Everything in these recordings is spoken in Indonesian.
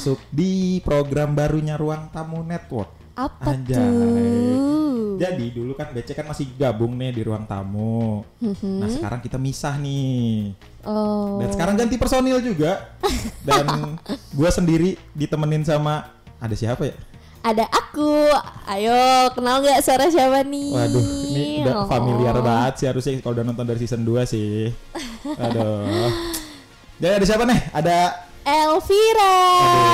masuk di program barunya Ruang Tamu Network Apa Anjay. tuh? Jadi dulu kan BC kan masih gabung nih di Ruang Tamu Mhm. Nah sekarang kita misah nih Oh. Dan sekarang ganti personil juga Dan gue sendiri ditemenin sama Ada siapa ya? Ada aku. Ayo, kenal nggak suara siapa nih? Waduh ini udah Oh. familiar banget sih harusnya kalau udah nonton dari season 2 sih Aduh Jadi ada siapa nih? Ada Elvira.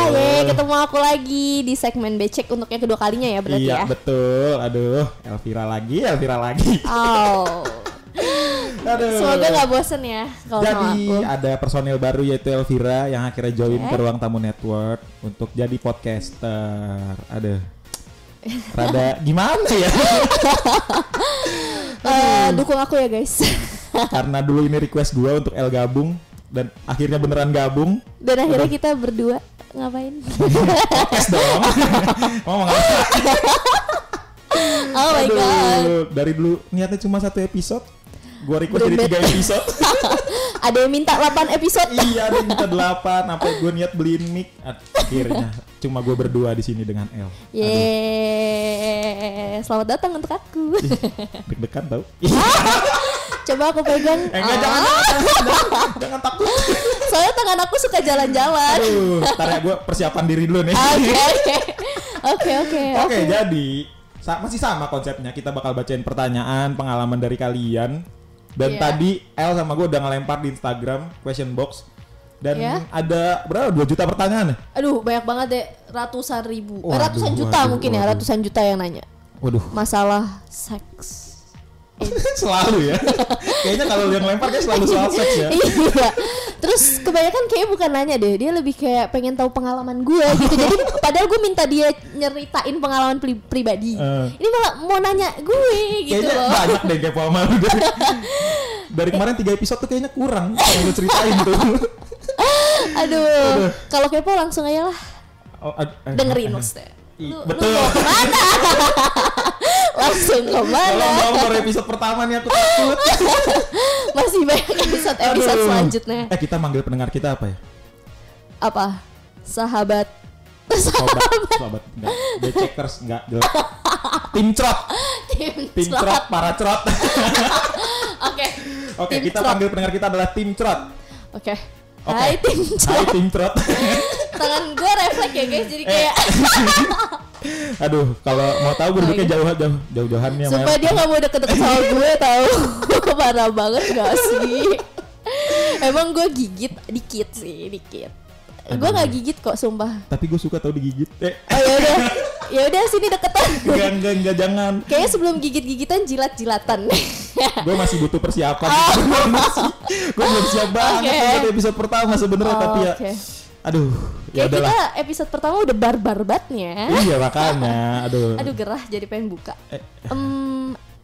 Yeay, ketemu aku lagi di segmen Becek untuk yang kedua kalinya ya berarti Iya ya. betul Aduh Elvira lagi Elvira lagi Oh. Aduh. Semoga nggak bosen ya kalau Jadi aku. ada personil baru yaitu Elvira yang akhirnya join Oke. ke Ruang Tamu Network untuk jadi podcaster. Aduh. Rada gimana ya? Eh, dukung aku ya guys. Karena dulu ini request gua untuk El gabung dan akhirnya beneran gabung. Dan akhirnya kita berdua ngapain? Podcast dong. Mau ngapain? Oh my god. Dari dulu niatnya cuma satu episode. Gua request jadi Berembet. tiga episode. Ada yang minta 8 episode. iya, ada yang minta delapan. Sampai gue niat beliin mic. Akhirnya cuma gue berdua di sini dengan El. Yeay, selamat datang untuk aku. Deg-degan tau? Coba aku pegang. Eh, enggak, Ah, jangan, jangan, jangan, jangan takut. Soalnya tangan aku suka jalan-jalan. Aduh, ntar ya gue persiapan diri dulu nih. Oke. Oke, oke, Oke, jadi sa- masih sama konsepnya. Kita bakal bacain pertanyaan, pengalaman dari kalian. Dan Iya. tadi El sama gue udah ngelempar di Instagram question box. Dan Iya. ada berapa? 2 juta pertanyaan ya? Aduh, banyak banget deh, ratusan ribu. Eh, Waduh, ratusan juta waduh, mungkin ya, waduh. ratusan juta yang nanya. Waduh, Masalah seks. selalu ya. Kayaknya kalau yang lempar kayak selalu soal seks ya. iya. Terus kebanyakan kayak bukan nanya deh, dia lebih kayak pengen tahu pengalaman gue gitu. Jadi padahal gue minta dia nyeritain pengalaman pri- pribadi. Eh. Ini malah mau nanya gue gitu Kayaknya loh. banyak deh kepo sama lu dari, dari kemarin tiga episode tuh kayaknya kurang yang lu ceritain tuh. Aduh, kalau kepo langsung aja lah Oh, ad- dengerin maksudnya. Lu, betul. lu mau ke mana? Langsung ke mana? Tolong dong baru episode pertama nih aku takut. Masih banyak episode episode Aduh. selanjutnya. Eh kita manggil pendengar kita apa ya? Apa? Sahabat. Sobat, sobat enggak. Becekers enggak jelek. Tim trot, Tim tim Trot. trot, para trot. Oke. Oke, Tim kita Trot. panggil pendengar kita adalah tim trot. Oke. Oke. Hai tim Hai Trot. tim trot. Tangan gue refleks ya guys, jadi Eh. kayak Aduh, kalau mau tahu gue duduknya jauh jauh jauh jauhannya Sumpah dia gak mau deket-deket sama gue tau Parah banget gak sih Emang gue gigit dikit sih, dikit Gue gak gigit kok sumpah Tapi gue suka tau digigit. Eh, Oh yaudah ya udah sini deketan. Enggak enggak enggak jangan. Kayaknya sebelum gigit-gigitan jilat-jilatan. Gue masih butuh persiapan. Oh. gue belum siap. Banget Oke. untuk episode pertama sebenarnya Oh, tapi ya oke. aduh ya udahlah. kita episode pertama udah barbar batnya iya makanya. Aduh. Aduh gerah jadi pengen buka. Eh,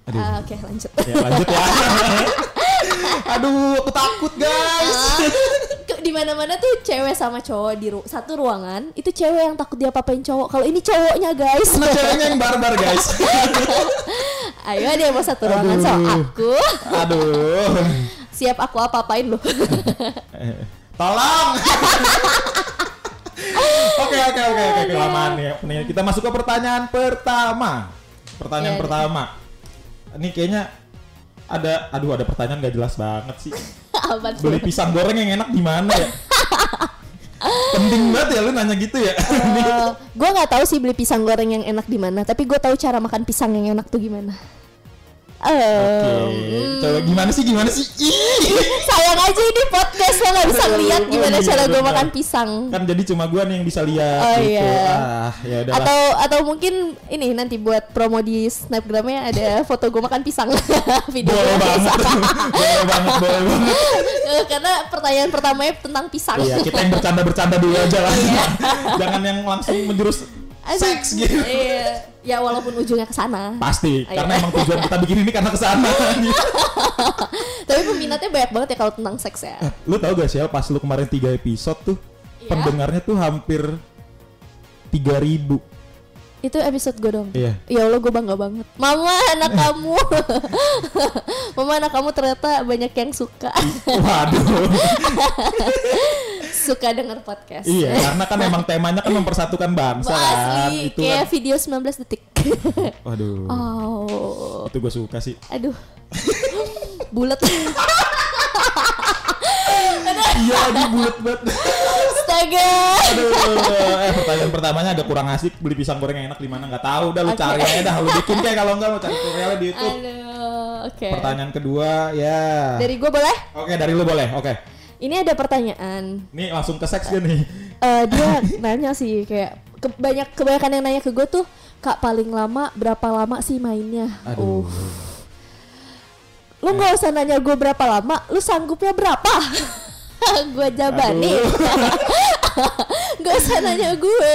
Aduh. ah, Oke lanjut. Ya lanjut ya. Aduh aku takut guys. Ke- di mana mana tuh cewek sama cowok di ru- satu ruangan itu cewek yang takut dia papain cowok. Kalau ini cowoknya guys. Nah, ceweknya yang barbar guys. Ayo yang mau satu ruangan? Aduh. sama aku. Aduh. Siap aku apa apain lo Eh, tolong. Oke oke oke oke kelamaan ya. Nih, kita masuk ke pertanyaan pertama. Pertanyaan Ya, pertama. Ini kayaknya ada aduh ada pertanyaan gak jelas banget sih apa beli pisang goreng yang enak di mana ya? Penting banget ya lu nanya gitu ya. gue nggak tahu sih beli pisang goreng yang enak di mana tapi gue tahu cara makan pisang yang enak tuh gimana Oke, Eh, coba gimana sih gimana sih? Ih. sayang aja ini podcast lo nggak bisa lihat gimana oh iya, cara gue makan pisang Kan jadi cuma gua nih yang bisa lihat Oh, gitu. iya. Ah, ya udahlah. atau atau mungkin ini nanti buat promo di snapgramnya ada foto gue makan pisang video boleh gue banget. boleh banget, boleh banget. Karena pertanyaan pertamanya tentang pisang Iya, kita yang bercanda-bercanda dulu aja lah. Jangan yang langsung menjurus Aduh. seks gitu. Iya. ya walaupun ujungnya ke sana Pasti, Iya. karena emang tujuan kita bikin ini karena ke sana. tapi peminatnya banyak banget ya kalau tentang seks ya lu tau gak sih El, pas lu kemarin 3 episode tuh Iya. pendengarnya tuh hampir 3000 itu episode gue dong Iya. ya Allah gue bangga banget mama anak kamu mama anak kamu ternyata banyak yang suka Waduh. suka denger podcast. Iya, karena kan emang temanya kan mempersatukan bangsa kan. Asli, Itu kayak kan. video 19 detik. Waduh. oh, Itu gue suka sih. aduh. Bulat. iya, lagi bulat banget. Astaga. Aduh, eh pertanyaan pertamanya agak kurang asik. Beli pisang goreng yang enak di mana nggak tahu. Udah lu Oke. cari aja dah. Lu bikin kayak kalau enggak lu cari tutorialnya di YouTube. Aduh, oke. Pertanyaan kedua ya. Dari gue boleh? Oke, dari lu boleh. Oke. Ini ada pertanyaan. Nih langsung ke seks dia nih. Eh dia nanya sih kayak ke- banyak kebanyakan yang nanya ke gue tuh kak paling lama berapa lama sih mainnya? Aduh. Uh. Lu nggak usah nanya gue berapa lama, lu sanggupnya berapa? gue jabanin. Gak usah nanya gue.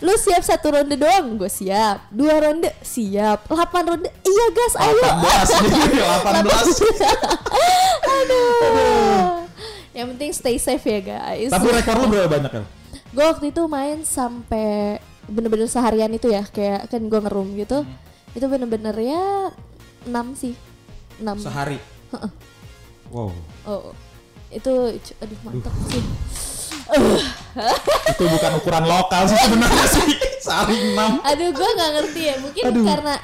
Lu siap satu ronde doang? Gue siap. Dua ronde? Siap. Delapan ronde? Iya gas, ayo. 18 nih, 18. Aduh. Yang penting stay safe ya guys. Tapi rekor lu berapa banyak kan? gue waktu itu main sampai bener-bener seharian itu ya kayak kan gue ngerum gitu itu bener-bener ya 6 sih 6 Sehari. Wow. oh itu aduh mantap sih Itu bukan ukuran lokal sih sebenarnya sih. Sehari 6. aduh gue nggak ngerti ya mungkin Aduh. karena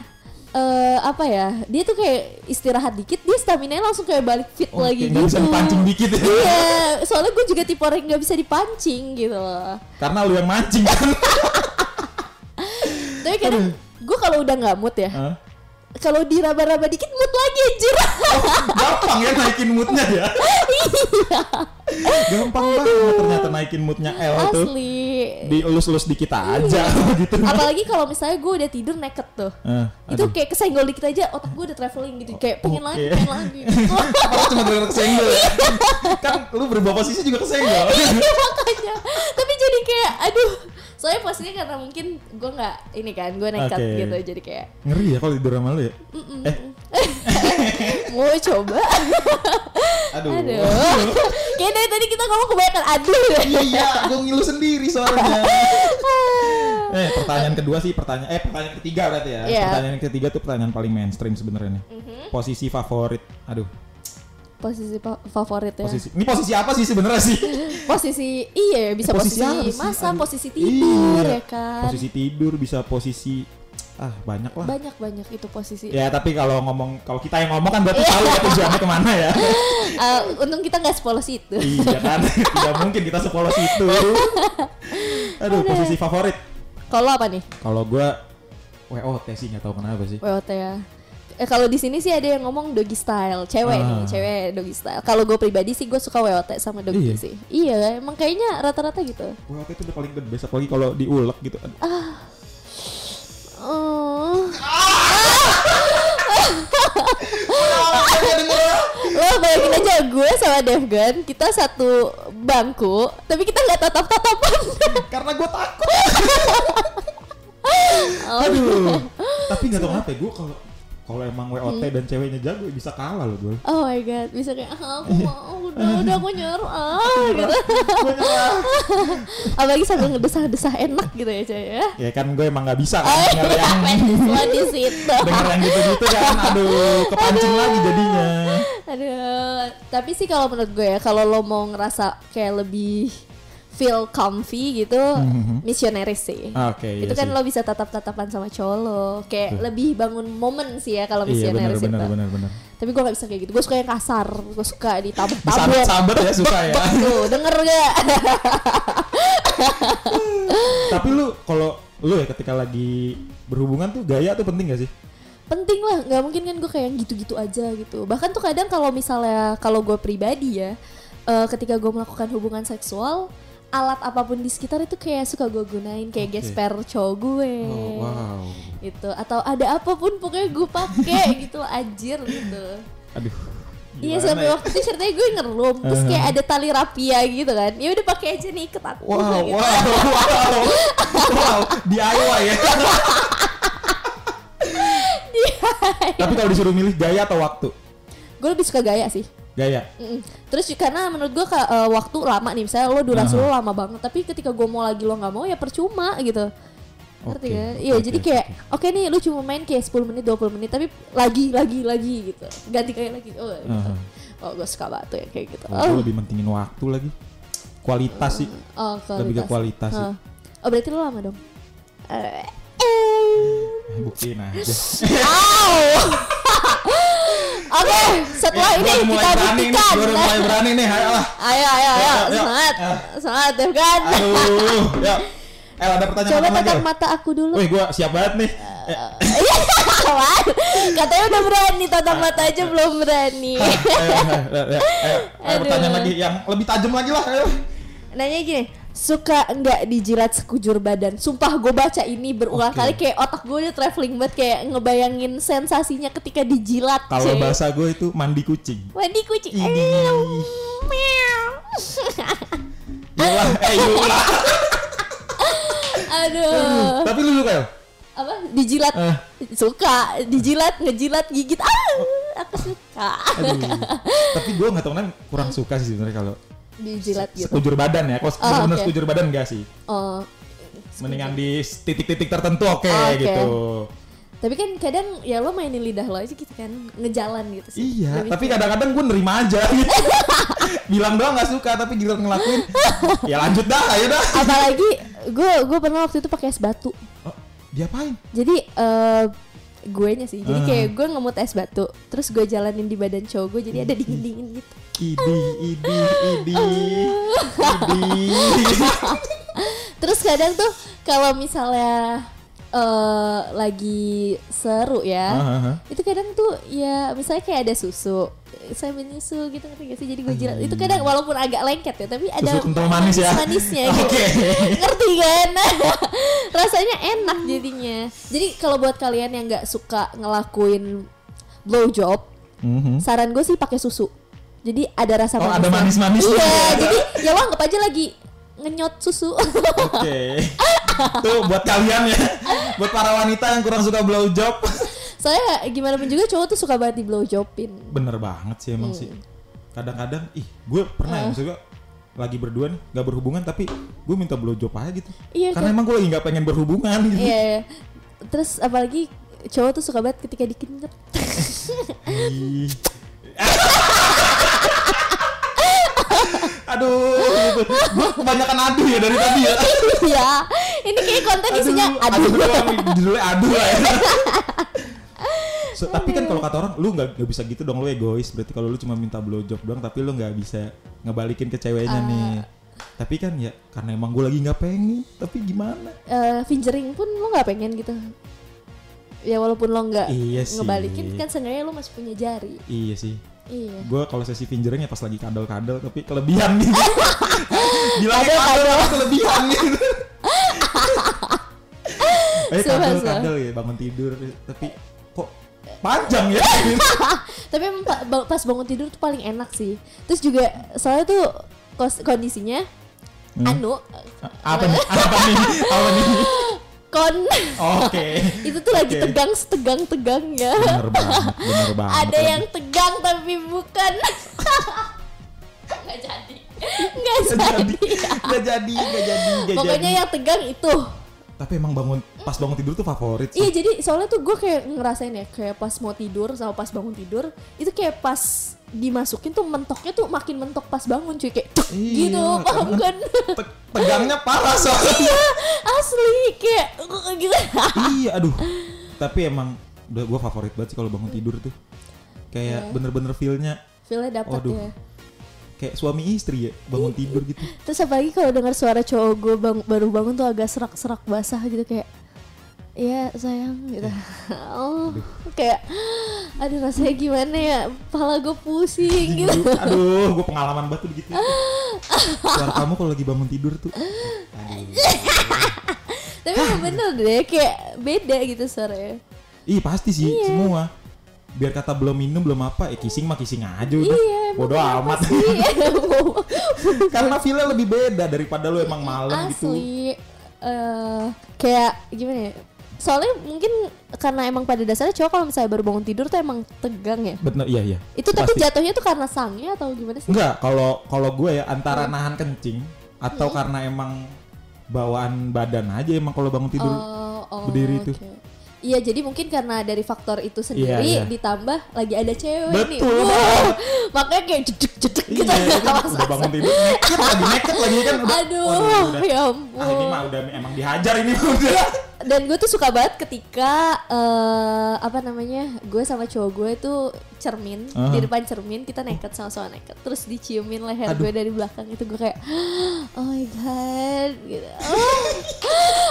eh apa ya dia tuh kayak istirahat dikit dia stamina langsung kayak balik fit Oh, lagi gitu bisa dipancing dikit ya. iya soalnya gue juga tipe orang yang nggak bisa dipancing gitu loh Karena lu yang mancing kan. tapi kadang gue kalau udah nggak mood ya Hah? kalau diraba-raba dikit mood lagi anjir Gampang ya naikin moodnya ya. Iya. Gampang banget ternyata naikin moodnya L tuh. asli Dielus-elus dikit aja gitu. apalagi kalau misalnya gue udah tidur naked tuh Eh, itu aduh. kayak kesenggol dikit aja otak gue udah traveling gitu kayak pengen Oke. lagi pengen lagi Apa lu cuma dengar kesenggol kan lu berubah posisi juga kesenggol. Iya, makanya tapi jadi kayak aduh soalnya posisinya karena mungkin gue nggak ini kan gue nekat Oke. gitu jadi kayak Ngeri ya kalau tidur sama lu ya? Eh, mau coba aduh. aduh kayak dari tadi kita ngomong kebanyakan aduh ya iya, gue ngilu sendiri soalnya. eh, pertanyaan kedua sih pertanyaan eh pertanyaan ketiga berarti ya. Iya. Pertanyaan ketiga tuh pertanyaan paling mainstream sebenarnya nih. Mhm. Posisi favorit. Aduh, posisi fa- favorit ya posisi. Ini posisi apa sih sebenarnya sih? posisi iya bisa Eh, posisi, sih? masa posisi tidur Iya. ya kan Posisi tidur bisa posisi ah banyak lah. banyak banyak itu posisi Ya tapi kalau ngomong kalau kita yang ngomong kan berarti tahu ya tujuannya ke mana ya. Eh, untung kita nggak sepolos itu iya kan, tidak mungkin kita sepolos itu. Aduh, posisi favorit. kalau apa nih Kalau gua WOT sih nggak tahu kenapa sih. WOT ya eh, kalau di sini sih ada yang ngomong doggy style cewek Ah. nih cewek doggy style kalau gue pribadi sih gue suka WOT sama doggy Iya. sih iya emang kayaknya rata-rata gitu WOT itu udah paling the best apalagi kalau diulek gitu. Aduh. oh lo bayangin aja gue sama Devgan kita satu bangku tapi kita nggak tatap tatapan Karena gua takut. Aduh. Tapi nggak tahu kenapa ya, gua kalau kalau emang WOT dan ceweknya jago bisa kalah loh gue. oh my god bisa kayak ah, aku mau udah udah aku nyuruh ah gitu apalagi sambil ngedesah-desah enak gitu ya coy ya Ya kan gue emang nggak bisa Oh, kan denger yang di situ. denger yang gitu-gitu kan. Aduh, kepancing lagi jadinya. Aduh, tapi sih kalau menurut gue ya, kalau lo mau ngerasa kayak lebih feel comfy gitu, missionaries sih. Oke, iya itu kan sih. lo bisa tatap-tatapan sama cowok lo, kayak lebih bangun momen sih ya kalau Iya benar missionaries benar itu. benar benar. Tapi gue gak bisa kayak gitu, gue suka yang kasar, gue suka ditabuk-tabuk. Disabet-sabet ya suka ya. Tuh, denger gak? Tapi lu kalau lu ya ketika lagi berhubungan tuh gaya tuh penting gak sih? penting lah nggak mungkin kan gue kayak gitu-gitu aja gitu bahkan tuh kadang kalau misalnya kalau gue pribadi ya eh, ketika gue melakukan hubungan seksual alat apa pun di sekitar itu kayak suka gue gunain kayak Oke. gesper cowok gue Oh, wow. gitu atau ada apa pun pokoknya gue pakai gitu anjir gitu Aduh. iya sampai ya? waktu itu ceritanya gue ngerum terus kayak ada tali rapia gitu kan ya udah pakai aja nih ikat aku Wow, gitu. wow, wow, wow, DIY ya. Tapi kalau disuruh milih gaya atau waktu? gue lebih suka gaya sih Gaya. Mm-mm. Terus karena menurut gua eh, waktu lama nih, misalnya lo durasi lo lama banget, tapi ketika gua mau lagi lo nggak mau ya percuma gitu. Ngerti kan? oke, Iya, oke, jadi kayak oke. oke nih lu cuma main kayak 10 menit, 20 menit, tapi lagi lagi lagi gitu. Ganti kayak lagi. Oh, gitu. Aha. Oh, gue suka banget tuh ya kayak gitu. Oh, Oh, gue lebih mentingin waktu lagi. kualitas sih. Oh, kualitas. Lebih ke kualitas sih. Hah. Oh, berarti lu lama dong. Eh, Eh, Buktiin aja. Eh, ini kita berani nih, buktikan. udah mulai berani nih, ayolah. Ayo, ayo, ayo, Yuk, yuk, yuk. semangat, Ah. semangat, Devgan. Aduh, ya. El ada pertanyaan Coba tatap mata aku dulu. Wih, gua siap banget nih. Eh, Iya, kawan. Katanya udah berani, tatap mata aja belum berani. ayo, ayo, ayo, ayo, ayo, pertanyaan lagi yang lebih tajam lagi lah, ayo. Nanya gini, suka nggak dijilat sekujur badan? Sumpah gue baca ini berulang Oke. kali kayak otak gue udah traveling banget kayak ngebayangin sensasinya ketika dijilat. Kalau bahasa gue itu mandi kucing. Mandi kucing. Meow. Yula, eh Yula. Aduh. Tapi lu suka ya? Apa? Dijilat. Eh. Suka. Dijilat, ngejilat, gigit. Ah, aku suka. Aduh. Tapi gue nggak tahu kan kurang suka sih sebenarnya kalau Dijilat gitu. sekujur badan ya. Kalau Oh, bener oke. sekujur badan enggak sih. Oh. Mendingan di titik-titik tertentu oke Oke. gitu. Tapi kan kadang ya lo mainin lidah lo aja gitu kan, ngejalan gitu sih. Iya, Lebih tapi kadang-kadang gue nerima aja gitu. Bilang doang nggak suka tapi giliran ngelakuin ya lanjut dah, ayo dah. apalagi gue gue pernah waktu itu pakai es batu. Oh, diapain? Jadi eh gue nya sih, jadi Ah. kayak gue ngemut es batu, terus gue jalanin di badan cowok gue, jadi ada dingin dingin gitu. Idi, idi, idi, idi. Terus kadang tuh kalau misalnya eh lagi seru ya, Hahaha. itu kadang tuh ya misalnya kayak ada susu, sambil nyusu gitu ngerti gak sih? Jadi gue jilat. Itu kadang walaupun agak lengket ya, tapi ada Susu kental manis ya? manisnya gitu. Oke. ngerti kan? Rasanya enak jadinya. Jadi kalau buat kalian yang nggak suka ngelakuin blowjob, Mhm. saran gue sih pakai susu. Jadi ada rasa Oh, ada manis-manisnya. Iya, jadi ya lo anggap aja lagi ngenyot susu. Oke. Tuh buat kalian ya. Buat para wanita yang kurang suka blowjob. Soalnya gimana pun juga cowok tuh suka banget di blowjobin. Bener banget sih emang sih. Kadang-kadang ih, gue pernah ya maksudnya lagi berdua nih nggak berhubungan tapi gue minta blowjob aja gitu. Iya, Karena kan? emang gue lagi nggak pengen berhubungan gitu. Iya, iya. Terus apalagi cowok tuh suka banget ketika dikenyer. Aduh, gitu. Gue kebanyakan aduh ya dari tadi ya. Iya. Ini kayak konten isinya aduh, aduh. judulnya aduh lah ya. So, tapi kan kalau kata orang lu nggak bisa gitu dong lu egois berarti kalau lu cuma minta blowjob doang tapi lu nggak bisa ngebalikin ke ceweknya Ah. nih tapi kan ya karena emang gue lagi nggak pengen tapi gimana Eh, fingering pun lo nggak pengen gitu. Ya walaupun lo nggak Iya sih. ngebalikin kan seenggaknya lo masih punya jari. iya sih Iya. gue kalau sesi fingering ya pas lagi kadal-kadal tapi kelebihan gitu bilangnya Kadal, kadal kelebihan gitu eh Sumpah, kadal sumpah. kadal ya bangun tidur tapi kok panjang ya Tapi pas bangun tidur tuh paling enak sih. Terus juga soalnya tuh kondisinya Hmm. anu apa nih apa nih apa nih kon oke itu tuh lagi Oke. tegang setegang tegangnya. bener banget bener banget Ada lagi. yang tegang tapi bukan. Nggak jadi. Nggak jadi nggak jadi nggak jadi nggak Pokoknya jadi yang tegang itu. tapi emang bangun pas bangun tidur tuh favorit Iya jadi soalnya tuh gue kayak ngerasain ya kayak pas mau tidur sama pas bangun tidur itu kayak pas dimasukin tuh mentoknya tuh makin mentok pas bangun cuy. Kayak Iya, gitu. paham karena- kan Te- tegangnya parah soalnya. Iya asli. Kayak gitu. Iya aduh. Tapi emang udah gue favorit banget sih kalau bangun tidur tuh. Kayak Iya. bener-bener feelnya. Feelnya dapat ya. Kayak suami istri ya bangun tidur gitu. Terus apalagi kalau dengar suara cowok gue bang- baru bangun tuh agak serak-serak basah gitu kayak Iya sayang gitu. Oh kayak Aduh rasanya gimana ya? Kepala gue pusing gitu. Aduh, gue pengalaman banget tuh gitu suara kamu kalau lagi bangun tidur tuh. Tapi bener deh Kayak beda gitu suaranya. Ih pasti sih Iya. semua. Biar kata belum minum belum apa eh kissing mah kissing aja udah. Iya bodoh amat. sih? karena feelnya lebih beda daripada lu emang malam gitu. Asli eh Kayak gimana ya Soalnya mungkin karena emang pada dasarnya cowok kalau misalnya baru bangun tidur tuh emang tegang ya. bener iya iya Itu tapi Pasti. jatuhnya tuh karena sangnya atau gimana sih? Enggak, kalau kalau gue ya antara Hmm. nahan kencing atau karena emang bawaan badan aja emang kalau bangun tidur. Oh, oh, berdiri oke. tuh. Iya, jadi mungkin karena dari faktor itu sendiri Iya, iya. ditambah lagi ada cewek nih. Betul Wow, makanya kayak jedek jedek gitu Iya, kan Pas udah bangun tidur naked lagi naked lagi kan udah. aduh waduh, udah. ya Ah ampun ini mah udah emang dihajar ini mah udah. Dan gue tuh suka banget ketika eh, apa namanya gue sama cowok gue tuh cermin Aha. di depan cermin kita naked sama-sama naked terus diciumin leher Aduh. gue dari belakang itu gue kayak oh my god gitu. Oh.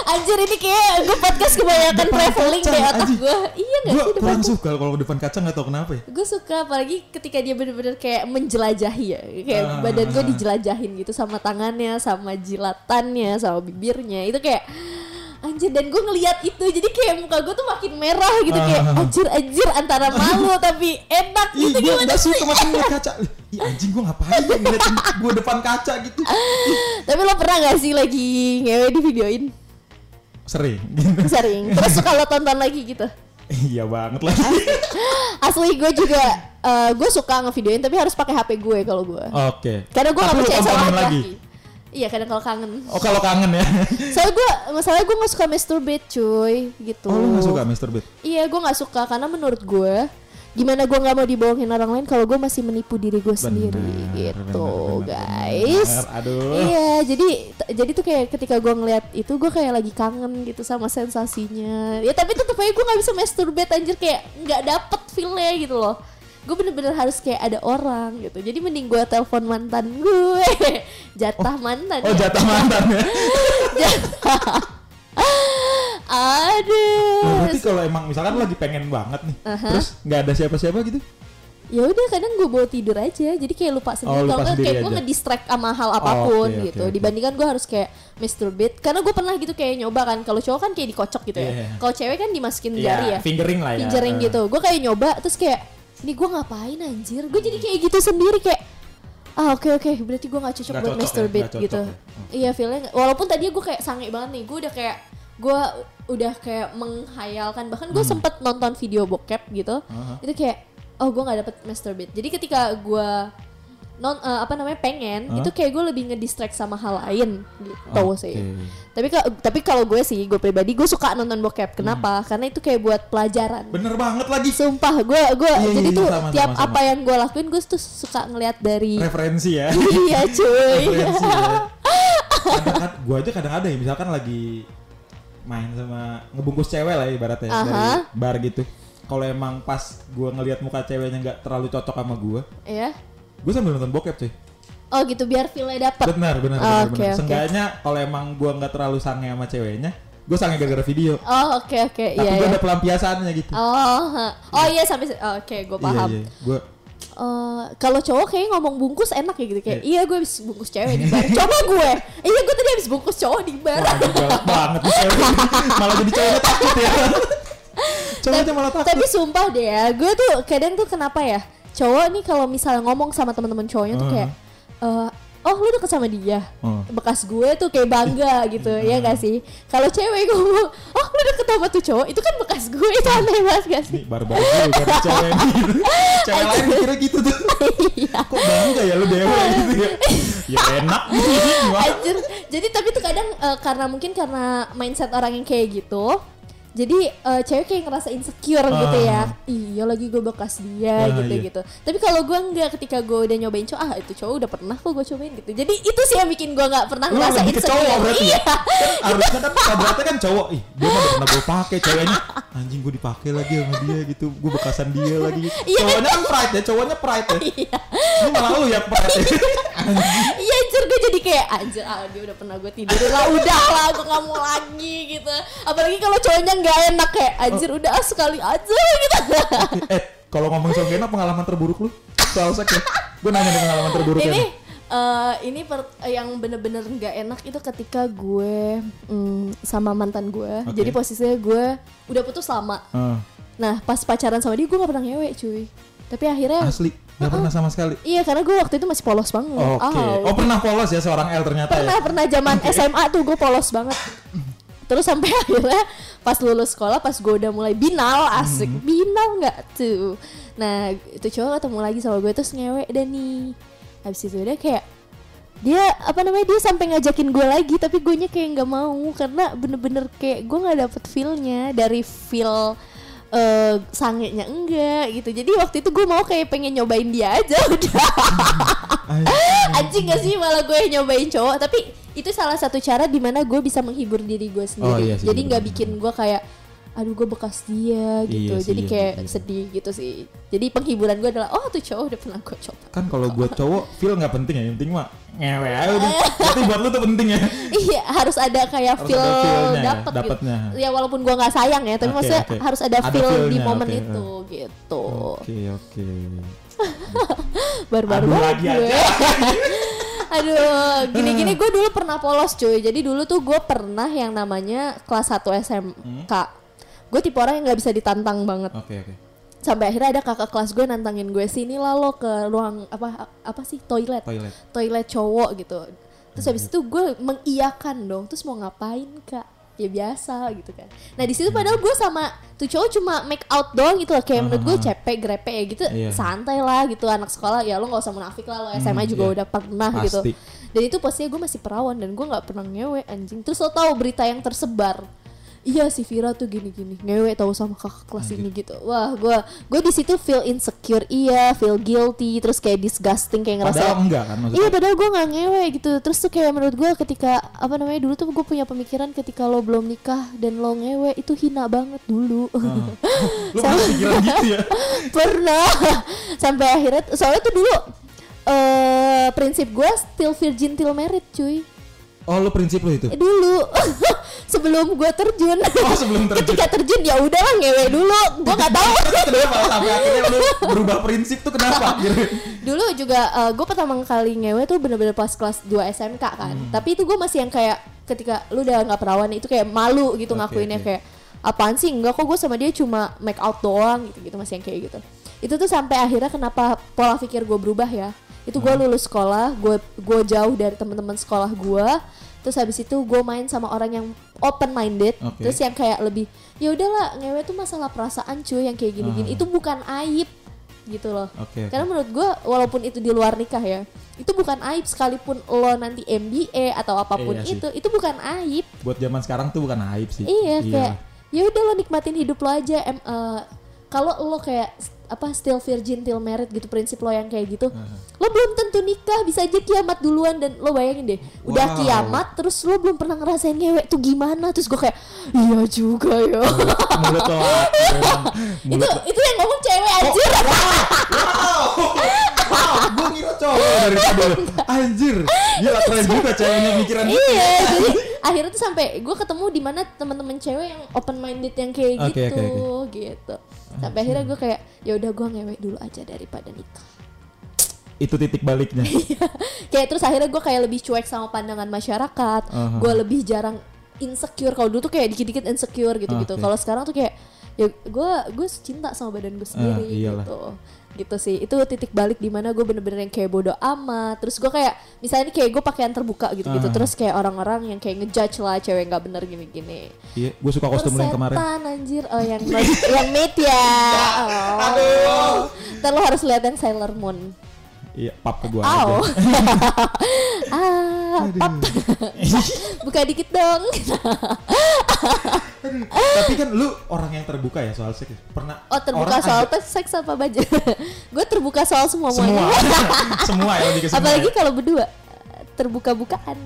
anjir ini kayak gue podcast kebanyakan Depan traveling kaca, deh otak gue iya gak sih depan kurang suka kalau di depan kaca nggak tahu kenapa ya. gue suka apalagi ketika dia bener-bener kayak menjelajahi ya kayak Ah. badan gue dijelajahin gitu sama tangannya sama jilatannya sama bibirnya itu kayak anjir dan gue ngeliat itu jadi kayak muka gue tuh makin merah gitu kayak Ah. anjir anjir antara malu tapi enak Ih, gitu gue gimana nggak sih suka makin ngeliat kaca. Ih, anjing gue ngapain ya ngeliatin gue depan kaca gitu. tapi lo pernah gak sih lagi ngewe di videoin Sering. Gitu. sering terus suka lo tonton lagi gitu Iya banget lagi. asli gue juga gue suka ngevideoin tapi harus pakai HP gue kalau gue Oke. karena gue gak lu percaya sama lagi. laki iya kadang kalau kangen Oh kalau kangen ya. Soalnya gue, masalahnya gue gak suka masturbate cuy, gitu. Oh lu gak suka masturbate? Iya, gue gak suka karena menurut gue, gimana gue gak mau dibohongin orang lain kalau gue masih menipu diri gue sendiri, gitu, bener, bener, guys. bener. Aduh. Iya, jadi jadi tuh kayak ketika gue ngeliat itu gue kayak lagi kangen gitu sama sensasinya. Ya tapi tetep aja gue nggak bisa masturbate anjir kayak nggak dapet feelnya gitu loh. Gue bener-bener harus kayak ada orang gitu. Jadi mending gue telepon mantan gue, jatah mantan. Oh ya. jatah mantan ya. Aduh. Nah, berarti kalau emang misalkan lagi pengen banget nih, Aha. terus nggak ada siapa-siapa gitu? ya udah kadang gue bawa tidur aja jadi kayak lupa sendiri Oh, kalau kayak gue ngedistract sama hal apa pun oke, gitu oke, oke. dibandingkan gue harus kayak masturbate karena gue pernah gitu kayak nyoba kan kalau cowok kan kayak dikocok gitu ya Iya. kalau cewek kan dimasukin Iya, jari ya fingering lah ya. fingering Eh. gitu gue kayak nyoba terus kayak ini gue ngapain anjir gue jadi kayak gitu sendiri kayak ah oke oke berarti gue nggak cocok Nggak buat cocok ya, masturbate cocok gitu ya. iya feelnya nggak- walaupun tadi gue kayak sange banget nih gue udah kayak gue udah kayak menghayalkan bahkan gue sempet nonton video bokep gitu Hmm. Aha. itu kayak oh gue nggak dapet masturbate jadi ketika gue non eh, apa namanya pengen Hah? itu kayak gue lebih ngedistract sama hal lain gitu Oke. sih tapi tapi kalau gue sih gue pribadi gue suka nonton bokep kenapa Hmm. karena itu kayak buat pelajaran Bener banget lagi. sumpah gue gue Iya, jadi iya, tuh sama, tiap sama, sama. apa yang gue lakuin gue tuh suka ngeliat dari Referensi ya. iya cuy Referensi ya. Kadang gua aja kadang ada ya, misalkan lagi main sama ngebungkus cewek lah ya ibaratnya Aha. dari bar gitu. Kalau emang pas gua ngelihat muka ceweknya nggak terlalu cocok sama gua, ya gua sambil nonton bokep cuy. oh gitu biar feelnya dapet Benar, benar, Oh, benar, oke, benar. oke. Seenggaknya kalau emang gua nggak terlalu sange sama ceweknya, gua sange gara-gara video. oh oke oke Tapi iya gua iya ada pelampiasannya gitu. oh ha. oh iya sampai oh, oke gue paham Iya, iya. Gua Eh, kalau cowok kayak ngomong bungkus enak ya gitu kayak Iya. iya gue habis bungkus cewek di bar coba gue iya gue tadi habis bungkus cowok di bar wah, banget cewek. Malah jadi cowoknya takut ya. Cowoknya malah takut. tapi sumpah deh ya gue tuh kadang tuh kenapa ya cowok nih kalau misalnya ngomong sama teman-teman cowoknya tuh kayak eh, oh lu deket sama dia Oh. bekas gue tuh kayak bangga gitu ya gak sih kalau cewek ngomong oh lu deket sama tuh cowok itu kan bekas gue itu aneh banget gak sih Nih barbar juga nih cewek ini. Cewek lain mikirnya gitu tuh. Iya. Kok bangga ya lu dewa gitu ya. Ya enak gitu. Anjir. Jadi tapi tuh kadang eh, karena mungkin karena mindset orang yang kayak gitu. Jadi eh, cewek kayak ngerasa insecure gitu ya. Iya lagi gue bekas dia Ah, gitu iya. gitu. Tapi kalau gue enggak ketika gue udah nyobain cowok, ah itu cowok udah pernah kok gue cobain gitu. Jadi itu sih yang bikin gue nggak pernah Lu ngerasa ke cowok insecure. berarti Iya. ya? Kan harusnya kan kodratnya kan cowok. Ih, dia mah pernah gue pakai ceweknya. Anjing gue dipakai lagi sama dia gitu. Gue bekasan dia lagi. Iya. Cowoknya kan pride ya, cowoknya pride ya. Iya. Ini malah lu yang pride ya. Iya anjir gue jadi kayak anjir ah dia udah pernah gue tidurin lah udah lah gue gak mau lagi gitu. Apalagi kalau cowoknya nggak enak kayak anjir udah ah, sekali aja gitu. eh, kalau ngomong soal enak pengalaman terburuk lu soal seks ya? Gue nanya nih pengalaman terburuk ini ya. eh, ini per- yang bener-bener nggak enak itu ketika gue mm, sama mantan gue Oke. jadi posisinya gue udah putus lama Ah, nah pas pacaran sama dia gue nggak pernah ngewe cuy tapi akhirnya asli, gak pernah sama sekali. iya karena gue waktu itu masih polos banget Oke. Aw. Oh pernah polos ya seorang L ternyata pernah ya. pernah zaman SMA tuh gue polos banget terus sampai akhirnya pas lulus sekolah pas gue udah mulai binal asik. Hmm. binal nggak tuh? Nah itu cowok ketemu lagi sama gue terus ngewe dan nih. Habis itu udah kayak dia apa namanya dia sampai ngajakin gue lagi tapi gue nya kayak nggak mau. Karena bener-bener kayak gue nggak dapet feelnya dari feel eh sangenya enggak gitu. Jadi waktu itu gue mau kayak pengen nyobain dia aja udah. Anjing gak sih malah gue nyobain cowok. Tapi itu salah satu cara di mana gue bisa menghibur diri gue sendiri. Oh, iya sih, jadi nggak bikin gue kayak aduh gue bekas dia gitu. Iya sih, jadi iya, kayak iya. sedih gitu sih. Jadi penghiburan gue adalah oh tuh cowok udah pernah gue coba. Kan kalau buat cowok feel nggak penting ya. Yang penting mah ngewe aja udah. Berarti buat lu tuh penting ya. Iya harus ada kayak Harus feel ada ya, dapet. dapetnya. gitu ya walaupun gue nggak sayang ya tapi Oke, maksudnya oke. harus ada, Ada feel di momen oke, itu gitu. Oke oke. Baru-baru Aduh, banget lagi gue. aja. Aduh, gini-gini gue dulu pernah polos cuy. Jadi dulu tuh gue pernah yang namanya kelas 1 SMK. Gue tipe orang yang nggak bisa ditantang banget. oke oke Sampai akhirnya ada kakak kelas gue nantangin gue sini lah lo ke ruang apa apa sih toilet. toilet Toilet cowok gitu. Terus habis itu gue mengiyakan dong. Terus mau ngapain kak? Ya biasa gitu kan. Nah di situ padahal gue sama tuh cowok cuma make out doang gitu loh. Kayak menurut gue cepet grepe ya gitu. Iya. Santai lah gitu anak sekolah. Ya lo nggak usah munafik lah lo SMA Hmm, juga iya. udah pernah gitu. Pasti. Dan itu posisinya gue masih perawan dan gue nggak pernah ngewe anjing. Terus lo tahu berita yang tersebar? Iya si Vira tuh gini-gini ngewe tahu sama kakak kelas ini gitu. Wah gue gue di situ feel insecure iya, feel guilty, terus kayak disgusting kayak ngerasa padahal enggak kan maksudnya? Iya padahal gue gak ngewe gitu. Terus tuh kayak menurut gue ketika Apa namanya dulu tuh gue punya pemikiran Ketika lo belum nikah Dan lo ngewe Itu hina banget dulu. Ah. lu pernah gitu ya? Pernah. Sampai akhirnya Soalnya tuh dulu eh Prinsip gue Still virgin till married cuy oh lu prinsip lu itu? Eh, Dulu Sebelum gue terjun. Oh, sebelum terjun. Ketika terjun ya udahlah ngewe dulu. Gue gak tahu. Kenapa? Sampai akhirnya lu berubah prinsip tuh kenapa? Dulu juga gue pertama kali ngewe tuh bener-bener pas kelas 2 SMK kan. Hmm. tapi itu gue masih yang kayak ketika lu udah nggak perawan itu kayak malu gitu Oke, ngakuinnya oke. kayak apaan sih? Enggak kok gue sama dia cuma make out doang gitu gitu masih yang kayak gitu. Itu tuh sampai akhirnya kenapa pola pikir gue berubah ya itu gue Hmm. lulus sekolah gue gue jauh dari teman-teman sekolah gue terus habis itu gue main sama orang yang open minded Oke. terus yang kayak lebih ya udahlah ngewe tuh masalah perasaan cuy yang kayak gini-gini Ah. itu bukan aib gitu loh oke. karena menurut gue walaupun itu di luar nikah ya itu bukan aib sekalipun lo nanti MBA atau apa pun Iya sih. itu itu bukan aib buat zaman sekarang tuh bukan aib sih iya kayak ya udah lo nikmatin hidup lo aja em eh, kalau lo kayak apa still virgin till married gitu prinsip lo yang kayak gitu. Lo belum tentu nikah bisa aja kiamat duluan dan lo bayangin deh udah Wow. kiamat terus lo belum pernah ngerasain ngewek tuh gimana terus gue kayak iya juga ya. Mulut lo memang itu itu yang ngomong cewek anjir. Wow gue ngira cowok dari tadi anjir gila keren juga ceweknya pikiran iya jadi akhirnya tuh sampai gue ketemu di mana teman-teman cewek yang open minded yang kayak Oke, gitu oke, gitu. Sampai akhirnya gue kayak ya udah gue ngewek dulu aja daripada nikah. Itu titik baliknya. Kayak terus akhirnya gue kayak lebih cuek sama pandangan masyarakat. Aha. gue lebih jarang insecure. Kalau dulu tuh kayak dikit-dikit insecure gitu-gitu. Oke. kalau sekarang tuh kayak ya gue gue cinta sama badan gue sendiri iyalah. gitu. Gitu sih. Itu titik balik di mana gue bener-bener yang kayak bodoh amat. Terus gue kayak misalnya nih kayak gue pakaian terbuka gitu-gitu Ah. terus kayak orang-orang yang kayak ngejudge lah cewek nggak bener gini-gini. Iya gue suka kostum lu yang kemarin. anjir. Oh yang yang mate ya. Oh. Aduh. ntar lo harus lihat yang Sailor Moon iya pap ke gue Aw. aja ah, pap. Buka dikit dong. tapi kan lu orang yang terbuka ya soal seks pernah Oh terbuka soal ada- seks apa baju? gue terbuka soal semua semua semua ya semua Apalagi ya. kalau berdua terbuka-bukaan.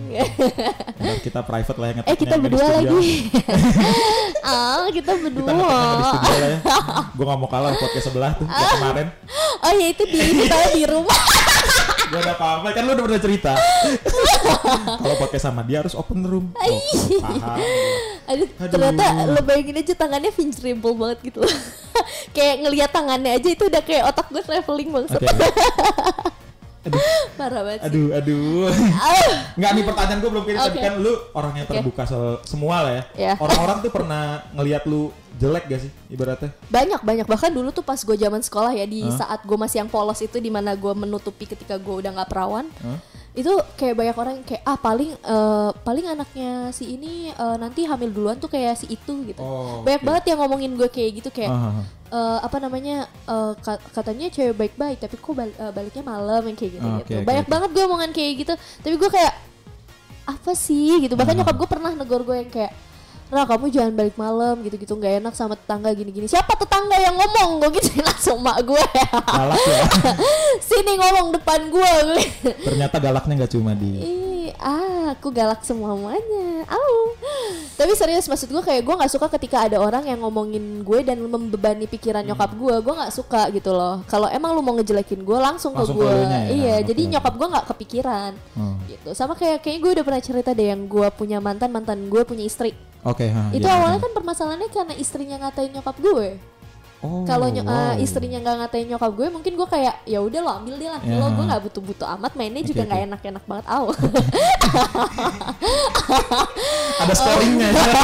Kita private lah ya eh kita berdua lagi. ah kita kita berdua. lah ya gue gak mau kalah podcast sebelah tuh kayak kemarin Oh ya itu di kita di rumah. gue udah apa kan lu udah pernah cerita kalau podcast sama dia harus open room oh, paham Aduh, Aduh. ternyata lo bayangin aja tangannya fingerable banget gitu. kayak ngelihat tangannya aja itu udah kayak otak gue traveling banget. oke aduh Parah banget sih. aduh aduh Ah. Nggak nih pertanyaan gue belum tadi Oke. kan lu orang yang Oke. terbuka soal semua lah ya. Iya. Orang-orang tuh pernah ngelihat lu jelek gak sih ibaratnya? banyak banyak bahkan dulu tuh pas gue zaman sekolah ya di Hah? saat gue masih yang polos itu di mana gue menutupi ketika gue udah nggak perawan Hah? itu kayak banyak orang yang kayak ah paling eh, paling anaknya si ini eh, nanti hamil duluan tuh kayak si itu gitu Oh, banyak oke. banget yang ngomongin gue kayak gitu kayak Ah, ah, eh, apa namanya ka- katanya cewek baik-baik tapi kok bal- eh, baliknya malam yang kayak gitu Ah, gitu oke, oke, banyak oke. banget gue omongan kayak gitu tapi gue kayak apa sih gitu bahkan Ah. nyokap gue pernah negor gue yang kayak Nah kamu jangan balik malam gitu-gitu nggak enak sama tetangga gini-gini Siapa tetangga yang ngomong gue gitu langsung mak gue Galak ya. Sini ngomong depan gue Ternyata galaknya nggak cuma di Ih, ah, aku galak semuanya. Au. Tapi serius maksud gue kayak gue nggak suka ketika ada orang yang ngomongin gue dan membebani pikiran Hmm. nyokap gue. Gue nggak suka gitu loh. Kalau emang lu mau ngejelekin gue langsung, Langsung ke gue. ya? Iya, Oke. jadi nyokap gue nggak kepikiran Oh. gitu. Sama kayak kayaknya gue udah pernah cerita deh yang gue punya mantan mantan gue punya istri. Oke, ha, Itu iya, awalnya iya. kan permasalahannya karena istrinya ngatain nyokap gue. Oh, Kalau wow. eh, istrinya nggak ngatain nyokap gue, mungkin gue kayak ya udah lo ambil dia lah. Ya. Lo gue nggak butuh-butuh amat mainnya juga nggak oke. enak-enak banget. Au. ada storynya ya.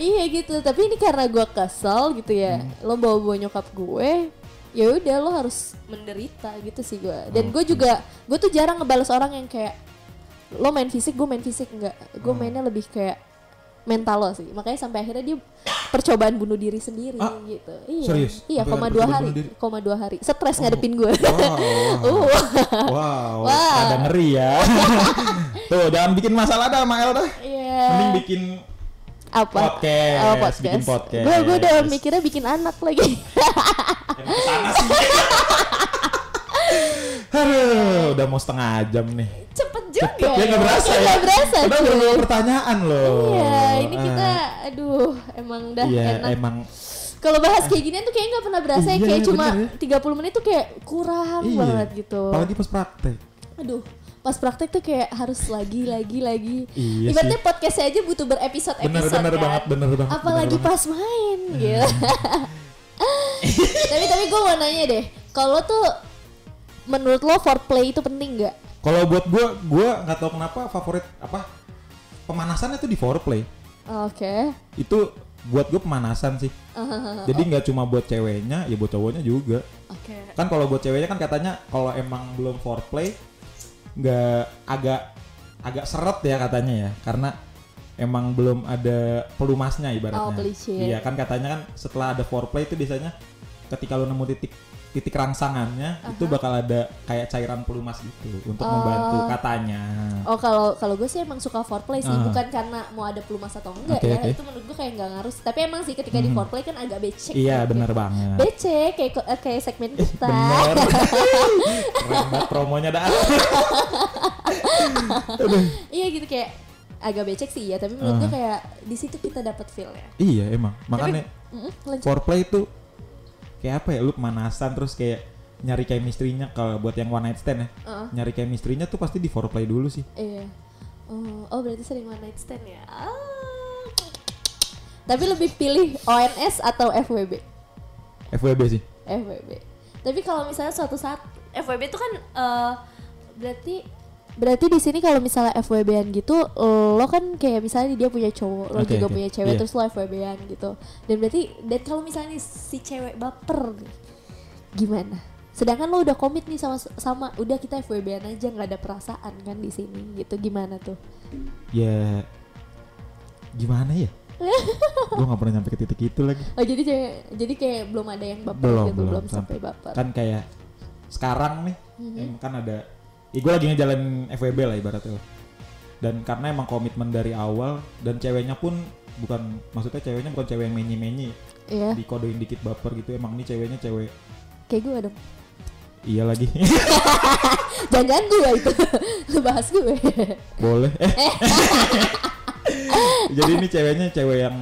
iya gitu tapi ini karena gue kesel gitu ya Hmm. lo bawa bawa nyokap gue ya udah lo harus menderita gitu sih gue dan gue juga gue tuh jarang ngebales orang yang kayak lo main fisik gue main fisik enggak gue Hmm. mainnya lebih kayak mental lo sih makanya sampai akhirnya dia percobaan bunuh diri sendiri Ah, gitu iya serius? iya Sampai koma dua hari koma dua hari stres Oh. ngadepin gue Wow, wow, uh wow, Wah. ada ngeri ya. Tuh, jangan bikin masalah dah, Mael dah. iya Mending bikin apa podcast, Oh, bikin podcast. gue gue udah mikirnya bikin anak lagi Emang ke sana sih. Aduh, udah mau setengah jam nih. cepet juga Cepet ya nggak berasa ya. Nggak berasa Udah beberapa pertanyaan loh. Iya, ini Ah, kita, aduh, emang dah Iya, enak. emang Kalau bahas kayak gini tuh kayak nggak pernah berasa ya, Iya, kayak cuma bener 30 menit tuh kayak kurang iya. banget gitu. Apalagi pas praktek. Aduh, pas praktek tuh kayak harus lagi, lagi, lagi. Iya Ibaratnya sih. podcastnya aja butuh berepisode-episode Bener bener kan. banget, bener banget. Apalagi bener banget. pas main, gitu. tapi tapi gue mau nanya deh, kalau tuh menurut lo foreplay itu penting nggak? Kalau buat gua, gua nggak tahu kenapa favorit apa pemanasannya tuh di foreplay. Oke. Itu buat gue pemanasan sih. Jadi nggak cuma buat ceweknya, ya buat cowoknya juga. Oke. Kan kalau buat ceweknya kan katanya kalau emang belum foreplay nggak agak agak seret ya katanya ya, karena emang belum ada pelumasnya ibaratnya. Oh, pelicin. Iya kan katanya kan setelah ada foreplay itu biasanya ketika lo nemu titik titik rangsangannya itu bakal ada kayak cairan pelumas gitu untuk membantu katanya. Oh kalau kalau gue sih emang suka foreplay sih Ah. bukan karena mau ada pelumas atau enggak Oke, ya oke. itu menurut gue kayak nggak ngaruh tapi emang sih ketika di foreplay kan agak becek Iya gitu. benar banget. becek kayak eh, kayak segmen kita Bener. Keren banget promonya dah. iya gitu kayak agak becek sih ya tapi menurut gue Ah. kayak di situ kita dapat feel ya iya emang. Makanya Mm-mm, lanjut. foreplay itu kayak apa ya? Lu pemanasan terus kayak nyari chemistry-nya kalau buat yang one night stand ya. Uh-uh. Nyari chemistry-nya tuh pasti di foreplay dulu sih. iya oh, oh berarti sering one night stand ya Ah. tapi lebih pilih ONS atau FWB FWB sih. FWB. Tapi kalau misalnya suatu saat FWB itu kan eh, berarti berarti di sini kalau misalnya FWB-an gitu lo kan kayak misalnya dia punya cowok, lo Oke, juga oke. punya cewek Iya. terus lo FWB-an gitu. Dan berarti dan kalau misalnya si cewek baper nih, gimana? Sedangkan lo udah komit nih sama sama udah kita FWB-an aja nggak ada perasaan kan di sini gitu. Gimana tuh? Ya gimana ya? gue gak pernah nyampe ke titik itu lagi. Oh jadi cewek, jadi kayak belum ada yang baper Belum, gitu, belum, belum, sampai baper. Kan kayak sekarang nih, Mhm. em, kan ada, ya gue lagi ngejalanin FWB lah ibaratnya. Dan karena emang komitmen dari awal dan ceweknya pun bukan, maksudnya ceweknya bukan cewek yang menyi-menyi, Iya, dikodein dikit baper gitu. Emang ini ceweknya cewek, kayak gue dong. iya lagi, Jangan-jangan gue itu, lu bahas gue. boleh. Eh. Jadi ini ceweknya cewek yang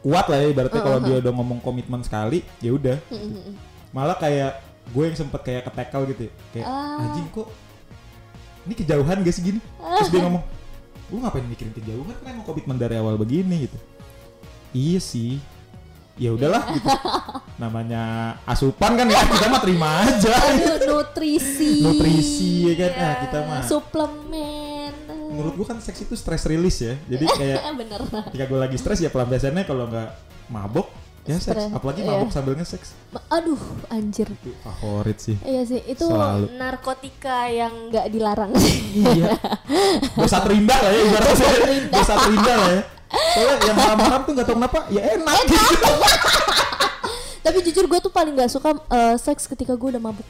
kuat lah ya ibaratnya kalau dia udah ngomong komitmen sekali, ya udah. Malah kayak gue yang sempet kayak ketekel gitu ya. Kayak Ah. anjing kok ini kejauhan gak sih gini? Terus dia ngomong, lu ngapain mikirin kejauhan kan emang komitmen dari awal begini gitu. Iya sih. Ya udahlah gitu. Namanya asupan kan ya kita mah terima aja. Aduh, nutrisi. Nutrisi, ya kan? Iya, Ah, kita mah. suplemen. Menurut gue kan seks itu stress release ya. Jadi kayak bener. ketika gue lagi stres ya pelampiasannya kalau nggak mabok ya seks. Stres, Apalagi iya. mabok sambil nge-seks. Ma- Aduh, anjir. Itu favorit sih. Iya sih, itu Selalu. narkotika yang nggak dilarang. iya. Dosa terindah lah ya ibaratnya. Dosa terindah lah ya. Soalnya yang haram-haram tuh gak tau kenapa ya enak gitu. Tapi jujur gue tuh paling nggak suka eh, seks ketika gue udah mabuk.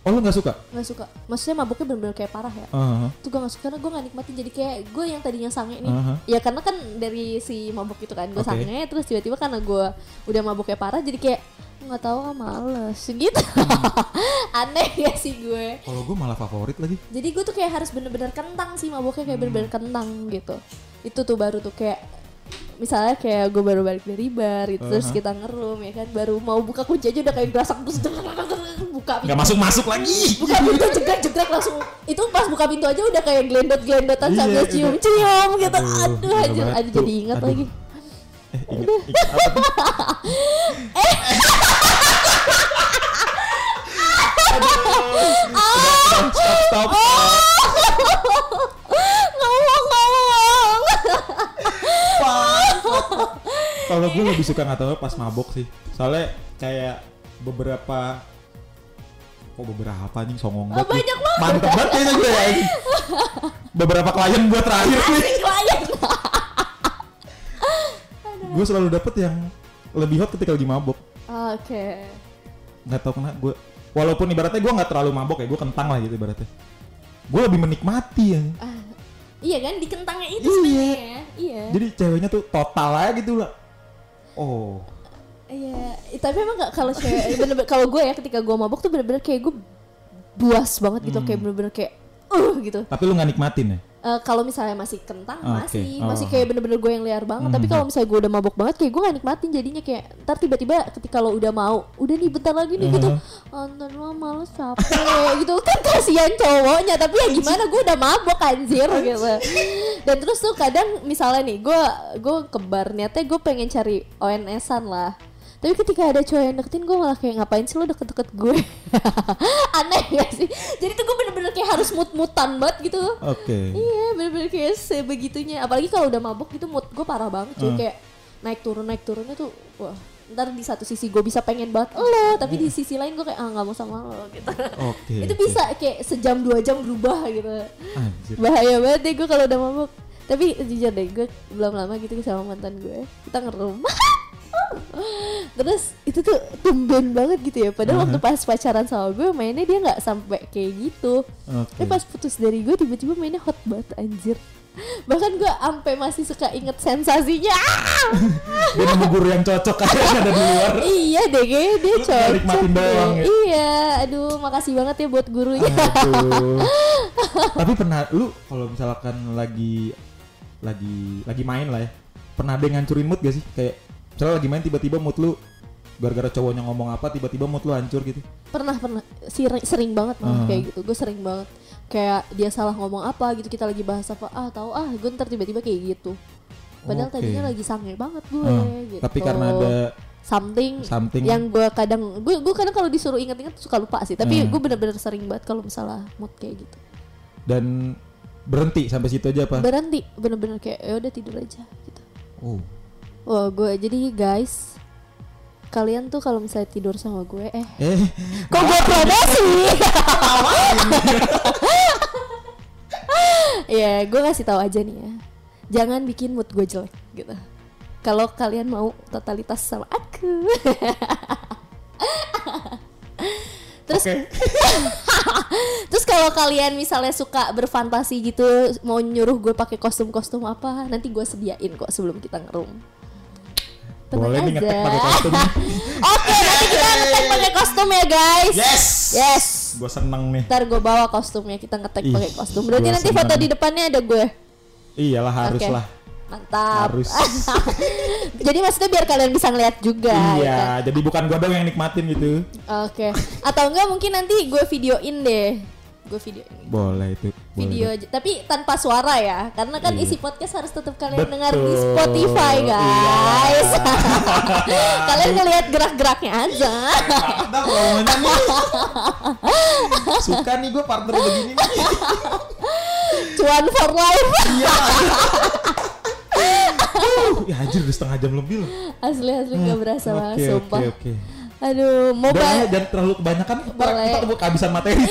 Oh lu nggak suka? nggak suka. Maksudnya mabuknya bener-bener kayak parah ya. Aha, tuh gue nggak suka karena gue nggak nikmatin. Jadi kayak gue yang tadinya sange nih. Aha. ya karena kan dari si mabuk itu kan gue Oke. sange terus tiba-tiba karena gue udah mabuknya parah jadi kayak nggak tahu ah males. Gitu. Aneh ya sih gue. Kalau gue malah favorit lagi. jadi gue tuh kayak harus bener-bener kentang sih mabuknya kayak bener-bener kentang gitu. Itu tuh baru tuh kayak misalnya kayak gue baru balik dari bar gitu, terus Uh-huh. kita ngerum ya kan? Baru mau buka kunci aja udah kayak gerasak terus buka Nggak masuk masuk lagi. buka pintu jegrek-jegrek langsung. Itu pas buka pintu aja udah kayak gelendot-gelendotan Iya, sambil cium-cium gitu. Aduh, aduh aduh jadi ingat lagi. Eh, ingat, ingat apa tuh? Aduh. Stop, stop, stop. ngomong ngomong. Kalau gue lebih suka nggak tahu pas mabok sih. Soalnya kayak beberapa kok beberapa nih songong Oh, banyak banget. Mantep banget kayaknya gue ya ini. Beberapa klien gue terakhir nih. klien Gue selalu dapet yang lebih hot ketika lagi mabok. oke Nggak tahu kenapa gue. Walaupun ibaratnya gue nggak terlalu mabok ya, gue kentang lah gitu ibaratnya. Gue lebih menikmati ya. Ah, iya kan di kentangnya itu Iya. sebenarnya iya Jadi ceweknya tuh total aja gitu lah. Oh. Iya Eh, tapi emang gak kalau cewek bener-bener kalau gue ya ketika gue mabok tuh bener-bener kayak gue buas banget gitu Hmm. kayak bener-bener kayak uh gitu Tapi lu nggak nikmatin ya? Eh, kalau misalnya masih kentang Oke, masih oh. masih kayak bener-bener gue yang liar banget tapi Mhm. kalau misalnya gue udah mabok banget kayak gue gak nikmatin jadinya kayak ntar tiba-tiba ketika lo udah mau udah nih bentar lagi nih gitu nonton mah males capek gitu kan kasihan cowoknya tapi ya gimana gue udah mabok anjir gitu dan terus tuh kadang misalnya nih gue gue ke bar niatnya gue pengen cari ONS-an lah tapi ketika ada cowok yang deketin gue malah kayak ngapain sih lo deket-deket gue aneh gak sih jadi tuh gue bener-bener kayak harus mut-mutan banget gitu Oke. Iya bener-bener kayak sebegitunya Apalagi kalau udah mabuk gitu mood gue parah banget cuy Hmm. Kayak naik turun naik turunnya tuh Wah ntar di satu sisi gue bisa pengen banget lo Tapi di sisi lain gue kayak ah nggak mau sama lo gitu Oke. Itu oke. bisa kayak sejam dua jam berubah gitu Anjir. Bahaya banget deh gue kalau udah mabuk Tapi jujur deh gue belum lama gitu sama mantan gue Kita ngerum Terus itu tuh tumben banget gitu ya Padahal waktu pas pacaran sama gue mainnya dia nggak sampai kayak gitu Oke. tapi pas putus dari gue tiba-tiba mainnya hot banget anjir bahkan gue ampe masih suka inget sensasinya Dia nemu guru yang cocok kayaknya ada di luar. iya deh kayaknya dia Lu cocok doang ya? iya aduh makasih banget ya buat gurunya. Tapi pernah lu kalau misalkan lagi lagi lagi main lah ya. Pernah ada yang ngancurin mood gak sih? Kayak misalnya lagi main tiba-tiba mood lu gara-gara cowoknya ngomong apa tiba-tiba mood lu hancur gitu. pernah pernah sering, sering banget malah Ah. kayak gitu gue sering banget kayak dia salah ngomong apa gitu kita lagi bahas apa ah tahu ah gue ntar tiba-tiba kayak gitu padahal Oke. tadinya lagi sange banget gue Ah, gitu Tapi karena ada something something yang gue kadang gue gue kadang kalau disuruh inget-inget suka lupa sih tapi Hmm. gue bener-bener sering banget kalau misalnya mood kayak gitu dan berhenti sampai situ aja apa? berhenti bener-bener kayak ya udah tidur aja gitu Oh. Wah gue jadi guys kalian tuh kalau misalnya tidur sama gue eh. Eh, kok gue promosi? Ya gue ngasih tahu aja nih ya. Jangan bikin mood gue jelek gitu. Kalau kalian mau totalitas sama aku. Terus. Terus kalau kalian misalnya suka berfantasi gitu mau nyuruh gue pakai kostum-kostum apa, nanti gue sediain kok sebelum kita ngerum. Tenang Boleh nih aja. ngetek pakai kostum. Oke, nanti kita ngetek pakai kostum ya guys. Yes. Yes. Gue seneng nih. Ntar gue bawa kostumnya kita ngetek pakai kostum. Berarti nanti foto seneng. di depannya ada gue. Iyalah harus Oke. lah. Mantap. Harus. Jadi maksudnya biar kalian bisa ngeliat juga. ya kan? Iya, jadi bukan gua dong yang nikmatin gitu. Oke. Atau enggak mungkin nanti gue videoin deh. Gue videoin. Boleh itu. Video aja tapi tanpa suara ya karena kan Iya. isi podcast harus tetap kalian Betul. dengar di Spotify guys kalian ngelihat gerak-geraknya aja nih. Suka nih gue partner begini nih. cuan for life Iya. Ya anjir udah setengah jam lebih loh. asli asli nggak berasa banget Oke sumpah oke oke. aduh mau jangan terlalu kebanyakan. Boleh. kita kehabisan materi.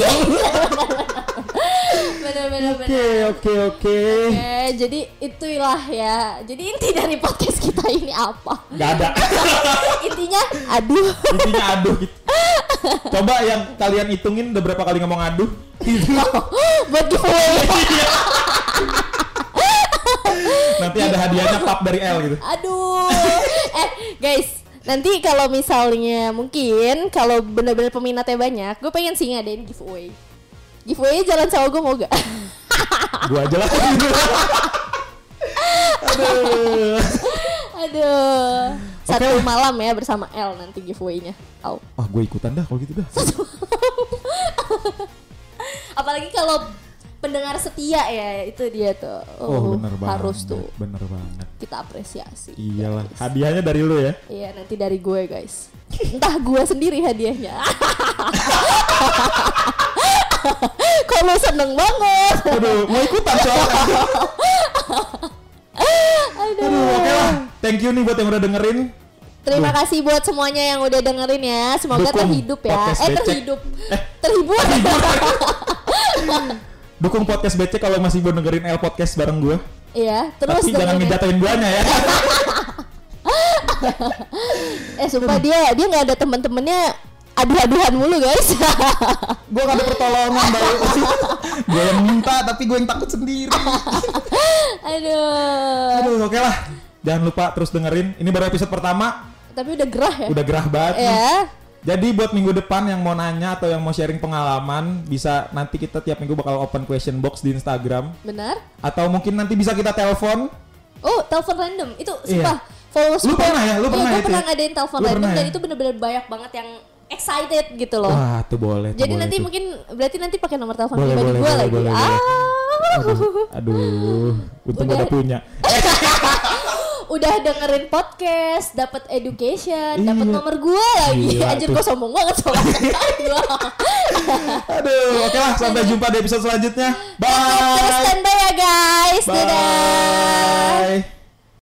Bener bener Oke, bener oke, oke. Oke, jadi itulah ya. Jadi inti dari podcast kita ini apa? Gak ada. Intinya, aduh. Intinya aduh gitu. Coba yang kalian hitungin udah berapa kali ngomong aduh. Gitu. Buat giveaway. Nanti ada hadiahnya pap dari L gitu. Aduh. Eh, guys, nanti kalau misalnya mungkin kalau bener-bener peminatnya banyak, gue pengen sih ngadain giveaway. Giveaway jalan sama gue mau gak? Gua aja lah. Aduh. Aduh. Satu Oke. malam ya bersama L nanti giveaway-nya. Au. Wah, gue ikutan dah kalau gitu dah. Apalagi kalau pendengar setia ya, itu dia tuh. Oh, bener banget. harus tuh Bener banget. kita apresiasi. Iyalah, guys. hadiahnya dari lu ya. Iya, nanti dari gue, guys. Entah gue sendiri hadiahnya. Kok lu seneng banget? Aduh, mau ikutan soalnya. Aduh. Aduh, oke lah. Thank you nih buat yang udah dengerin. Terima kasih buat semuanya yang udah dengerin ya. Semoga Dukung terhidup ya. podcast Eh becek. terhidup. Eh. Terhibur. Dukung podcast BC kalau masih mau dengerin L podcast bareng gue. Iya, terus Tapi jangan ngejatuhin guanya ya. Eh sumpah dia dia nggak ada temen-temennya aduh-aduhan mulu guys. gue gak ada pertolongan gue yang minta tapi gue yang takut sendiri. Aduh. Aduh, oke lah. Jangan lupa terus dengerin. Ini baru episode pertama. Tapi udah gerah ya. Udah gerah banget. Ya. Jadi buat minggu depan yang mau nanya atau yang mau sharing pengalaman bisa nanti kita tiap minggu bakal open question box di Instagram Benar? atau mungkin nanti bisa kita telepon. Oh, telepon random. Itu Iya. sumpah followers Lu gue- pernah ya? Lu Iya, pernah gue itu pernah ya? ngadain telepon random dan ya? itu bener-bener banyak banget yang excited gitu loh. Wah, tuh boleh. tuh Jadi boleh nanti tuh. mungkin berarti nanti pakai nomor telepon Boleh, pribadi boleh, gue boleh, lagi. boleh, ah. Aduh, aduh, untung Udah. udah punya. Udah dengerin podcast, dapat education, Iya. dapat nomor gue lagi. Gila Anjir gue sombong banget gue. Aduh, oke lah, sampai jumpa di episode selanjutnya. Terus Bye. standby ya guys. Bye. Dadah.